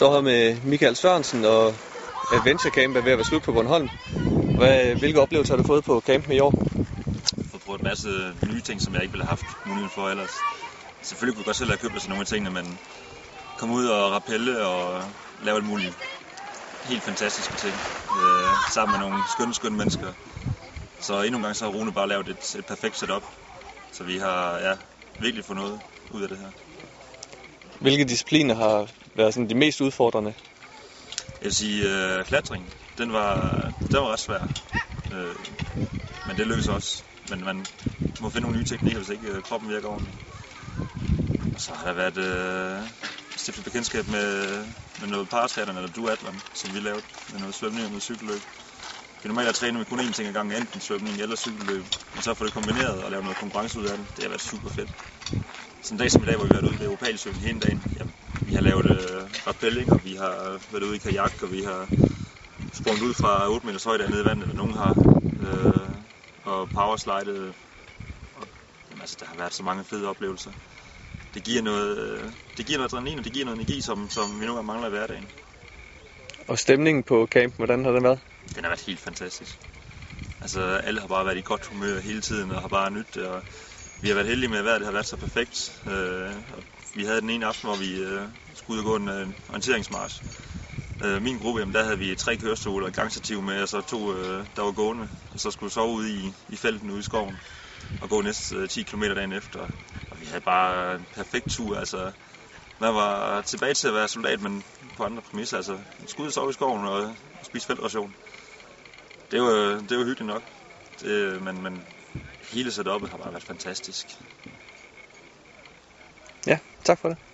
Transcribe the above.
står her med Michael Sørensen, og Adventure Camp er ved at være slut på Bornholm. Hvad, hvilke oplevelser har du fået på campen i år? Jeg har prøvet en masse nye ting, som jeg ikke ville have haft mulighed for ellers. Selvfølgelig kunne jeg godt selv have købt sig nogle af tingene, men komme ud og rappelle og lave alt muligt helt fantastiske ting øh, sammen med nogle skønne, skønne mennesker. Så endnu en gang så har Rune bare lavet et, et perfekt setup. Så vi har ja, virkelig fået noget ud af det her. Hvilke discipliner har været sådan de mest udfordrende? Jeg vil sige, øh, klatring, den var, den var ret svær. Øh, men det lykkedes også. Men man må finde nogle nye teknikker, hvis ikke øh, kroppen virker ordentligt. Og så har der været øh, stiftet bekendtskab med, med noget paratriathlon eller duatlon, som vi lavede med noget svømning og noget cykelløb. Det er normalt at træne med kun én ting ad gangen, enten svømning eller cykelløb. Men så få det kombineret og lave noget konkurrence ud af det, det har været super fedt. Sådan en dag som i dag, hvor vi har været ude ved Opalsøen hele dagen, jamen, vi har lavet øh, rappelling, og vi har været ude i kajak, og vi har sprunget ud fra 8 meters højde ned i vandet, og nogen har øh, og powerslidet. Og, jamen, altså, der har været så mange fede oplevelser. Det giver noget, øh, det giver noget adrenalin, og det giver noget energi, som, som vi nogle gange mangler i hverdagen. Og stemningen på campen, hvordan har den været? Den har været helt fantastisk. Altså, alle har bare været i godt humør hele tiden, og har bare nyt det, og vi har været heldige med, at vejret har været så perfekt. Øh, og vi havde den ene aften, hvor vi øh, skulle ud og gå en øh, orienteringsmarsch. Øh, min gruppe, jamen, der havde vi tre kørestole og gangstativ med, og så to, øh, der var gående. Og så skulle vi sove ude i, i felten ude i skoven og gå næste øh, 10 km dagen efter. Og vi havde bare en perfekt tur. Altså, man var tilbage til at være soldat, men på andre præmisser. Altså, skulle ud og sove i skoven og, og spise feltration. Det var, det var hyggeligt nok. Det, øh, men, men hele setupet har bare været fantastisk. Ja, tak for det.